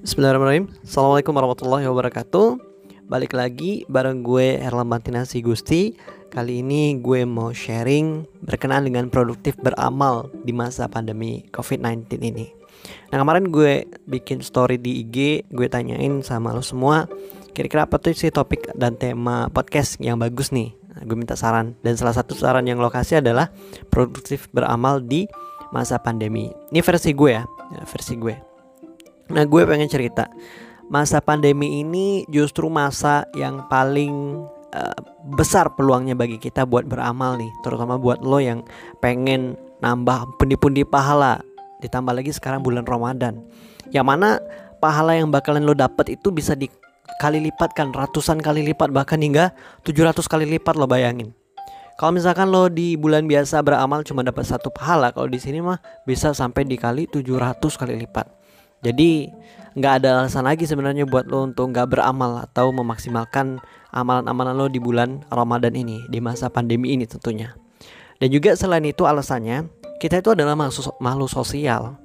Bismillahirrahmanirrahim. Assalamualaikum warahmatullahi wabarakatuh. Balik lagi bareng gue Erlambang Tinasi Gusti. Kali ini gue mau sharing berkenaan dengan produktif beramal di masa pandemi COVID-19 ini. Nah kemarin gue bikin story di IG Gue tanyain sama lo semua Kira-kira apa tuh sih topik dan tema podcast yang bagus nih? Nah, Gue minta saran. Dan salah satu saran yang lo kasih adalah Produktif beramal di masa pandemi. Ini versi gue ya versi gue Nah gue pengen cerita. Masa pandemi ini justru masa yang paling uh, besar peluangnya bagi kita buat beramal nih Terutama buat lo yang pengen nambah pundi-pundi pahala. Ditambah lagi sekarang bulan Ramadan. Yang mana pahala yang bakalan lo dapet itu bisa dikali lipatkan Ratusan kali lipat bahkan hingga 700 kali lipat lo bayangin. Kalau misalkan lo di bulan biasa beramal cuma dapat satu pahala, kalau di sini mah bisa sampai dikali 700 kali lipat. Jadi nggak ada alasan lagi sebenarnya buat lo untuk nggak beramal atau memaksimalkan amalan-amalan lo di bulan Ramadan ini di masa pandemi ini tentunya. Dan juga selain itu alasannya kita itu adalah makhluk sosial.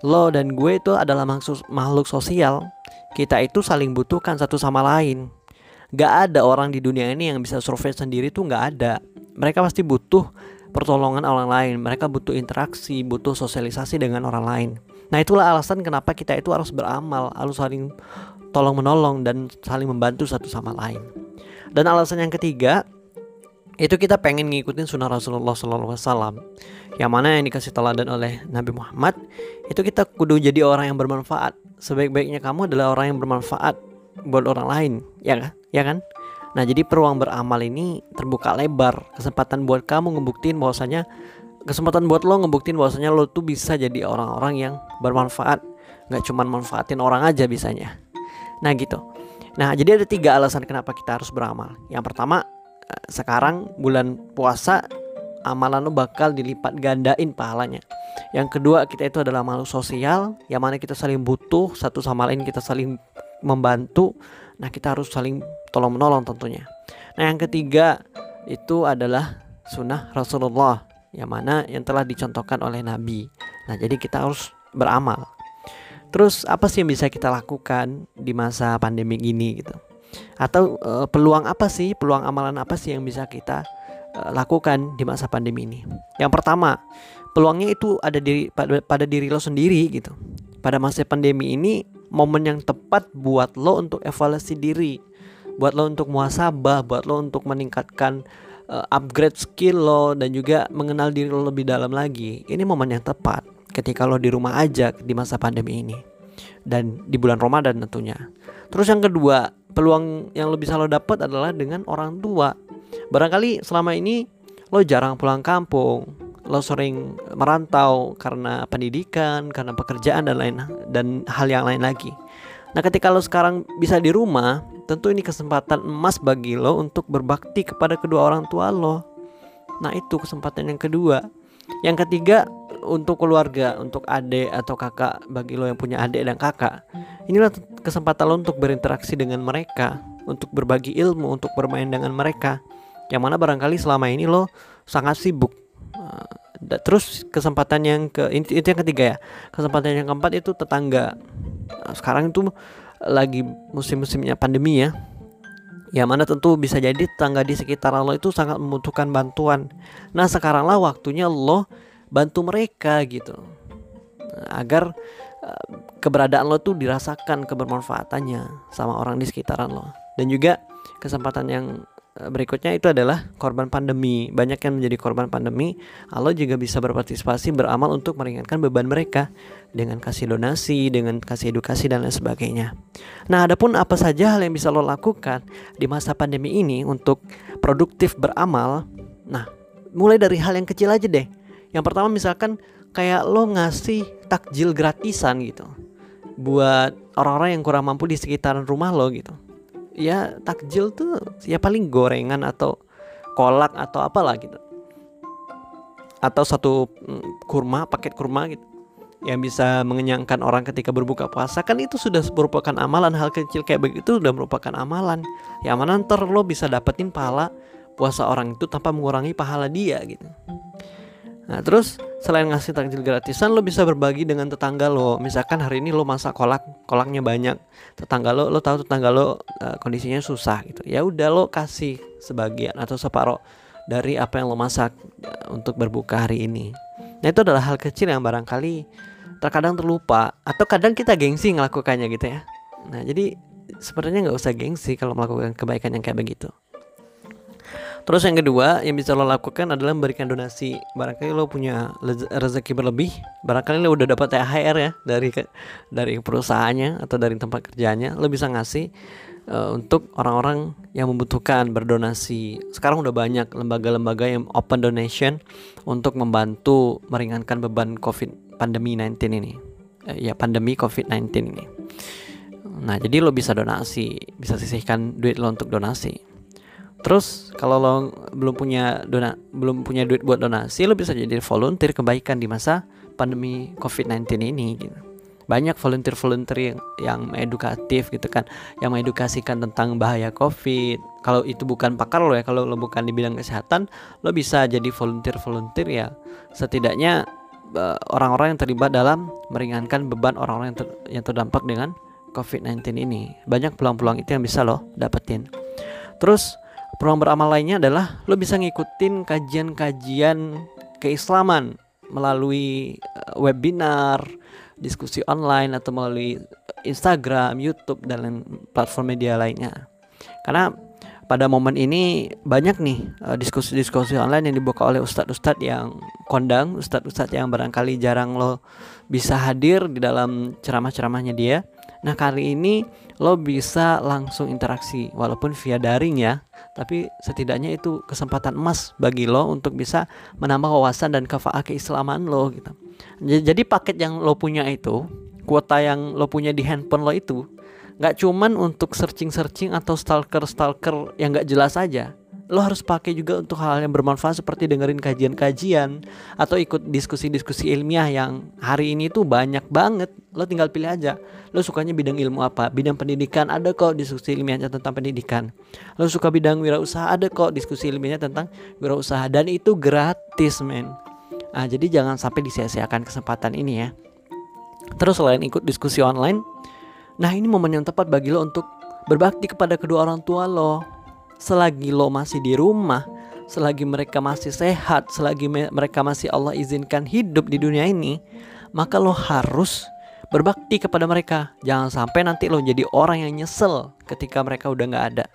Lo dan gue itu adalah makhluk sosial. Kita itu saling butuhkan satu sama lain. Gak ada orang di dunia ini yang bisa survei sendiri tuh gak ada. Mereka pasti butuh pertolongan orang lain. Mereka butuh interaksi, butuh sosialisasi dengan orang lain. Nah itulah alasan kenapa kita itu harus beramal, harus saling tolong menolong dan saling membantu satu sama lain. Dan alasan yang ketiga itu kita pengen ngikutin sunnah Rasulullah SAW yang mana yang dikasih teladan oleh Nabi Muhammad itu kita kudu jadi orang yang bermanfaat. Sebaik-baiknya kamu adalah orang yang bermanfaat buat orang lain ya kan ya kan? Nah jadi peluang beramal ini terbuka lebar. Kesempatan buat kamu ngebuktiin bahwasanya kesempatan buat lo ngebuktiin bahwasanya lo tuh bisa jadi orang-orang yang bermanfaat. Nggak cuma manfaatin orang aja bisanya. Nah gitu. Nah jadi ada tiga alasan kenapa kita harus beramal. Yang pertama eh, sekarang bulan puasa amalan lo bakal dilipat gandain pahalanya. Yang kedua kita itu adalah makhluk sosial yang mana kita saling butuh satu sama lain kita saling membantu. Nah kita harus saling tolong menolong tentunya. Nah yang ketiga itu adalah sunnah Rasulullah yang mana yang telah dicontohkan oleh Nabi. Nah, jadi kita harus beramal. Terus apa sih yang bisa kita lakukan di masa pandemi ini gitu? Atau e, peluang apa sih, peluang amalan apa sih yang bisa kita e, lakukan di masa pandemi ini? Yang pertama, peluangnya itu ada di pada, pada diri lo sendiri gitu. Pada masa pandemi ini momen yang tepat buat lo untuk evaluasi diri, buat lo untuk muasabah, buat lo untuk meningkatkan uh, upgrade skill lo dan juga mengenal diri lo lebih dalam lagi. Ini momen yang tepat ketika lo di rumah aja di masa pandemi ini dan di bulan Ramadan tentunya. Terus yang kedua, peluang yang lo bisa lo dapat adalah dengan orang tua. Barangkali selama ini lo jarang pulang kampung, lo sering merantau karena pendidikan, karena pekerjaan dan lain dan hal yang lain lagi. Nah, ketika lo sekarang bisa di rumah, tentu ini kesempatan emas bagi lo untuk berbakti kepada kedua orang tua lo. Nah, itu kesempatan yang kedua. Yang ketiga, untuk keluarga, untuk adik atau kakak bagi lo yang punya adik dan kakak. Inilah kesempatan lo untuk berinteraksi dengan mereka, untuk berbagi ilmu, untuk bermain dengan mereka. Yang mana barangkali selama ini lo sangat sibuk. Eh, terus kesempatan yang ke itu yang ketiga ya. Kesempatan yang keempat itu tetangga Nah, sekarang itu lagi musim-musimnya pandemi ya. Yang mana tentu bisa jadi tetangga di sekitar lo itu sangat membutuhkan bantuan. Nah sekaranglah waktunya lo bantu mereka gitu. Agar uh, keberadaan lo tuh dirasakan kebermanfaatannya sama orang di sekitaran lo dan juga kesempatan yang Eh, berikutnya itu adalah korban pandemi. Banyak yang menjadi korban pandemi, Allah juga bisa berpartisipasi beramal untuk meringankan beban mereka dengan kasih donasi, dengan kasih edukasi dan lain sebagainya. Nah, adapun apa saja hal yang bisa lo lakukan di masa pandemi ini untuk produktif beramal? Nah, mulai dari hal yang kecil aja deh. Yang pertama misalkan kayak lo ngasih takjil gratisan gitu buat orang-orang yang kurang mampu di sekitaran rumah lo gitu ya takjil tuh ya paling gorengan atau kolak atau apalah gitu. Atau satu mm, kurma paket kurma gitu. Yang bisa mengenyangkan orang ketika berbuka puasa. Kan itu sudah merupakan amalan hal kecil kayak begitu sudah merupakan amalan. Yang mana ntar lo bisa dapetin pahala puasa orang itu tanpa mengurangi pahala dia gitu Nah terus selain ngasih takjil gratisan lo bisa berbagi dengan tetangga lo. Misalkan hari ini lo masak kolak kolaknya banyak. Tetangga lo lo tahu tetangga lo uh, kondisinya susah gitu. Ya udah lo kasih sebagian atau separoh dari apa yang lo masak uh, untuk berbuka hari ini. Nah itu adalah hal kecil yang barangkali terkadang terlupa atau kadang kita gengsi ngelakukannya gitu ya. Nah jadi sebenarnya nggak usah gengsi kalau melakukan kebaikan yang kayak begitu Terus yang kedua yang bisa lo lakukan adalah memberikan donasi. Barangkali lo punya rezeki berlebih, barangkali lo udah dapat THR ya dari dari perusahaannya atau dari tempat kerjanya, lo bisa ngasih uh, untuk orang-orang yang membutuhkan berdonasi. Sekarang udah banyak lembaga-lembaga yang open donation untuk membantu meringankan beban COVID pandemi 19 ini. Uh, ya pandemi COVID-19 ini. Nah, jadi lo bisa donasi, bisa sisihkan duit lo untuk donasi. Terus kalau lo belum punya dona belum punya duit buat donasi, lo bisa jadi volunteer kebaikan di masa pandemi COVID-19 ini gitu. Banyak volunteer-volunteer yang, yang edukatif gitu kan, yang mengedukasikan tentang bahaya COVID. Kalau itu bukan pakar lo ya, kalau lo bukan di bidang kesehatan, lo bisa jadi volunteer-volunteer ya. Setidaknya eh, orang-orang yang terlibat dalam meringankan beban orang-orang yang, ter, yang terdampak dengan COVID-19 ini. Banyak peluang-peluang itu yang bisa lo dapetin. Terus Peluang beramal lainnya adalah lo bisa ngikutin kajian-kajian keislaman melalui eh, webinar, diskusi online atau melalui Instagram, YouTube dan platform media lainnya. Karena pada momen ini banyak nih eh, diskusi-diskusi online yang dibuka oleh ustadz-ustadz yang kondang, ustadz-ustadz yang barangkali jarang lo bisa hadir di dalam ceramah-ceramahnya dia. Nah kali ini lo bisa langsung interaksi walaupun via daring ya tapi setidaknya itu kesempatan emas bagi lo untuk bisa menambah wawasan dan kafaah keislaman lo gitu. Jadi paket yang lo punya itu, kuota yang lo punya di handphone lo itu, nggak cuman untuk searching-searching atau stalker-stalker yang nggak jelas aja, lo harus pakai juga untuk hal yang bermanfaat seperti dengerin kajian-kajian atau ikut diskusi-diskusi ilmiah yang hari ini tuh banyak banget. Lo tinggal pilih aja. Lo sukanya bidang ilmu apa? Bidang pendidikan ada kok diskusi ilmiahnya tentang pendidikan. Lo suka bidang wirausaha ada kok diskusi ilmiahnya tentang wirausaha dan itu gratis, men. Nah, jadi jangan sampai disia-siakan kesempatan ini ya. Terus selain ikut diskusi online, nah ini momen yang tepat bagi lo untuk berbakti kepada kedua orang tua lo selagi lo masih di rumah, selagi mereka masih sehat, selagi me mereka masih Allah izinkan hidup di dunia ini, maka lo harus berbakti kepada mereka. Jangan sampai nanti lo jadi orang yang nyesel ketika mereka udah nggak ada.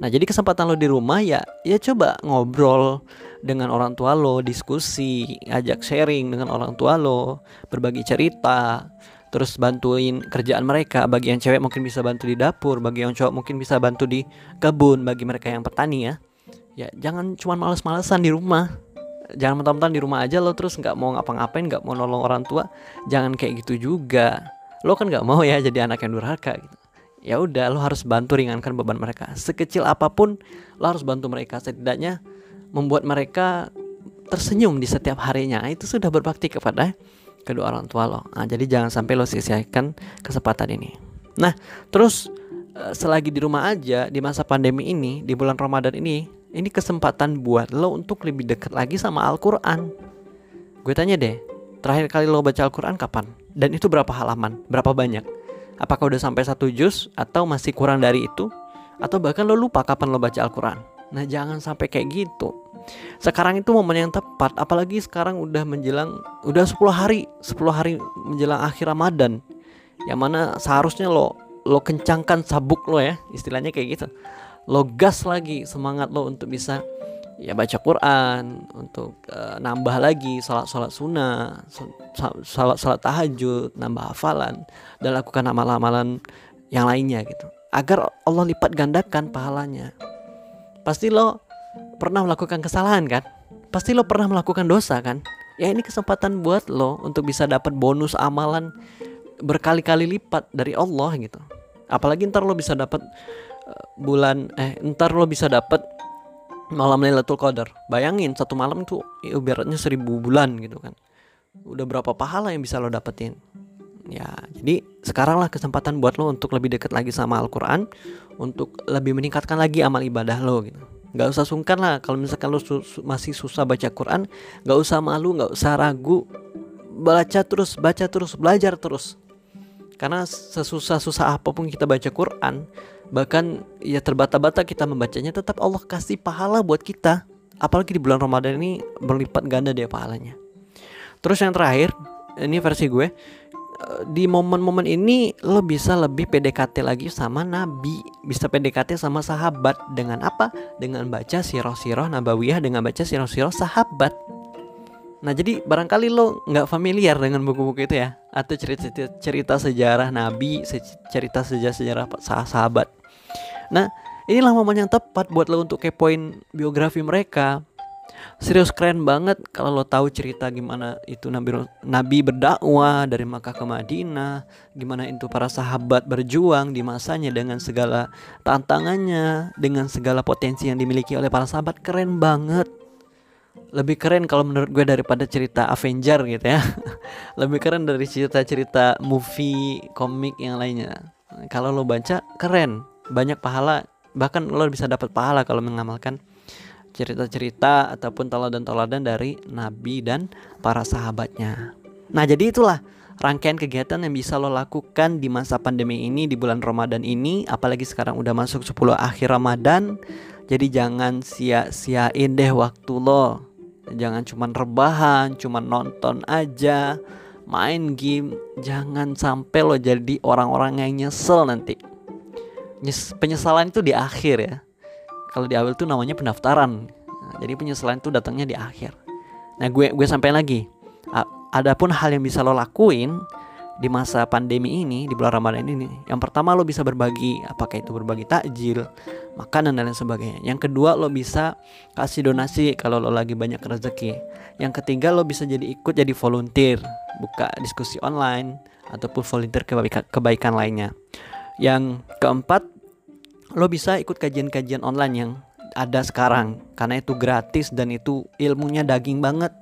Nah, jadi kesempatan lo di rumah ya, ya coba ngobrol dengan orang tua lo, diskusi, ajak sharing dengan orang tua lo, berbagi cerita, terus bantuin kerjaan mereka. Bagi yang cewek mungkin bisa bantu di dapur bagi yang cowok mungkin bisa bantu di kebun bagi mereka yang petani ya. Ya jangan cuma males-malesan di rumah. Jangan mentang-mentang di rumah aja lo terus nggak mau ngapa-ngapain nggak mau nolong orang tua. Jangan kayak gitu juga. Lo kan nggak mau ya jadi anak yang durhaka gitu. Ya udah lo harus bantu ringankan beban mereka. Sekecil apa pun lo harus bantu mereka. Setidaknya membuat mereka tersenyum di setiap harinya. Itu sudah berbakti kepada kedua orang tua lo. Nah, jadi jangan sampai lo sia-siakan kesempatan ini. Nah, terus eh, selagi di rumah aja di masa pandemi ini, di bulan Ramadan ini, ini kesempatan buat lo untuk lebih dekat lagi sama Al-Qur'an. Gue tanya deh, terakhir kali lo baca Al-Qur'an kapan? Dan itu berapa halaman? Berapa banyak? Apakah udah sampai satu juz atau masih kurang dari itu? Atau bahkan lo lupa kapan lo baca Al-Qur'an? Nah, jangan sampai kayak gitu. Sekarang itu momen yang tepat apalagi sekarang udah menjelang udah 10 hari 10 hari menjelang akhir Ramadan yang mana seharusnya lo lo kencangkan sabuk lo ya istilahnya kayak gitu. Lo gas lagi semangat lo untuk bisa ya baca Quran untuk uh, nambah lagi salat salat sunnah salat salat tahajud nambah hafalan dan lakukan amalan-amalan yang lainnya gitu. Agar Allah lipat gandakan pahalanya pasti lo pernah melakukan kesalahan kan? Pasti lo pernah melakukan dosa kan? Ya ini kesempatan buat lo untuk bisa dapat bonus amalan berkali-kali lipat dari Allah gitu. Apalagi ntar lo bisa dapat uh, bulan eh ntar lo bisa dapat malam Lailatul Qadar. Bayangin satu malam itu ibaratnya seribu bulan gitu kan. Udah berapa pahala yang bisa lo dapetin? Ya, jadi sekaranglah kesempatan buat lo untuk lebih dekat lagi sama Al-Qur'an, untuk lebih meningkatkan lagi amal ibadah lo gitu. nggak usah sungkan lah kalau misalkan lo su su masih susah baca Quran nggak usah malu nggak usah ragu baca terus baca terus belajar terus. Karena sesusah-susah apa pun kita baca Quran bahkan ya terbata-bata kita membacanya tetap Allah kasih pahala buat kita. Apalagi di bulan Ramadan ini berlipat ganda dia pahalanya. Terus yang terakhir ini versi gue di momen-momen ini lo bisa lebih PDKT lagi sama nabi, bisa PDKT sama sahabat dengan apa? Dengan baca sirah-sirah nabawiyah, dengan baca sirah-sirah sahabat. Nah jadi barangkali lo nggak familiar dengan buku-buku itu ya, atau cerita cerita sejarah nabi, cerita sejarah sejarah sahabat. Nah inilah momen yang tepat buat lo untuk kepoin biografi mereka, serius keren banget kalau lo tahu cerita gimana itu Nabi Nabi berdakwah dari Makkah ke Madinah, gimana itu para sahabat berjuang di masanya dengan segala tantangannya, dengan segala potensi yang dimiliki oleh para sahabat keren banget. Lebih keren kalau menurut gue daripada cerita Avenger gitu ya. Lebih keren dari cerita-cerita movie, komik yang lainnya. Kalau lo baca keren, banyak pahala, bahkan lo bisa dapat pahala kalau mengamalkan cerita-cerita ataupun teladan-teladan dari nabi dan para sahabatnya. Nah, jadi itulah rangkaian kegiatan yang bisa lo lakukan di masa pandemi ini di bulan Ramadan ini, apalagi sekarang udah masuk 10 akhir Ramadan. Jadi jangan sia-siain deh waktu lo. Jangan cuma rebahan, cuma nonton aja, main game. Jangan sampai lo jadi orang-orang yang nyesel nanti. penyesalan itu di akhir ya kalau di awal tuh namanya pendaftaran. Nah, jadi penyesalan itu datangnya di akhir. Nah gue gue sampai lagi. Adapun hal yang bisa lo lakuin di masa pandemi ini di bulan Ramadan ini yang pertama lo bisa berbagi apakah itu berbagi takjil makanan dan lain sebagainya. Yang kedua lo bisa kasih donasi kalau lo lagi banyak rezeki. Yang ketiga lo bisa jadi ikut jadi volunteer buka diskusi online ataupun volunteer kebaikan, kebaikan lainnya. Yang keempat lo bisa ikut kajian-kajian online yang ada sekarang. Karena itu gratis dan itu ilmunya daging banget.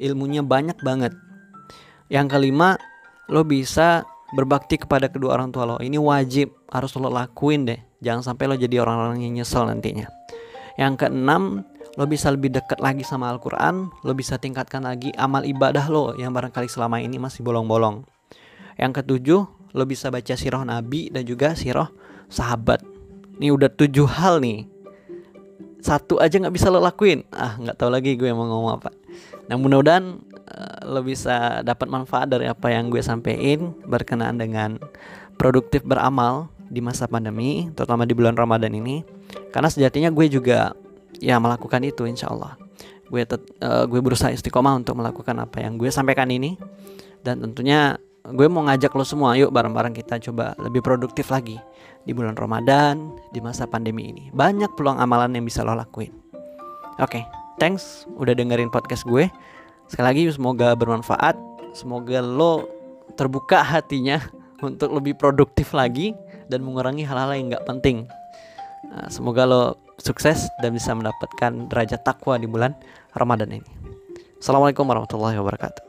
Ilmunya banyak banget. Yang kelima lo bisa berbakti kepada kedua orang tua lo. Ini wajib harus lo lakuin deh. Jangan sampai lo jadi orang-orang yang nyesel nantinya. Yang keenam lo bisa lebih dekat lagi sama Al-Quran. Lo bisa tingkatkan lagi amal ibadah lo yang barangkali selama ini masih bolong-bolong. Yang ketujuh lo bisa baca sirah nabi dan juga sirah sahabat Nih udah tujuh hal nih. Satu aja nggak bisa lo lakuin. Ah nggak tahu lagi gue mau ngomong apa. Nah mudah-mudahan uh, lo bisa dapat manfaat dari apa yang gue sampein berkenaan dengan produktif beramal di masa pandemi, terutama di bulan Ramadan ini. Karena sejatinya gue juga ya melakukan itu insya Allah. Gue uh, gue berusaha istiqomah untuk melakukan apa yang gue sampaikan ini dan tentunya gue mau ngajak lo semua yuk bareng-bareng kita coba lebih produktif lagi di bulan Ramadan di masa pandemi ini. Banyak peluang amalan yang bisa lo lakuin. Oke okay, thanks udah dengerin podcast gue. Sekali lagi semoga bermanfaat. Semoga lo terbuka hatinya untuk lebih produktif lagi dan mengurangi hal-hal yang nggak penting. Nah, semoga lo sukses dan bisa mendapatkan derajat takwa di bulan Ramadan ini. Assalamualaikum warahmatullahi wabarakatuh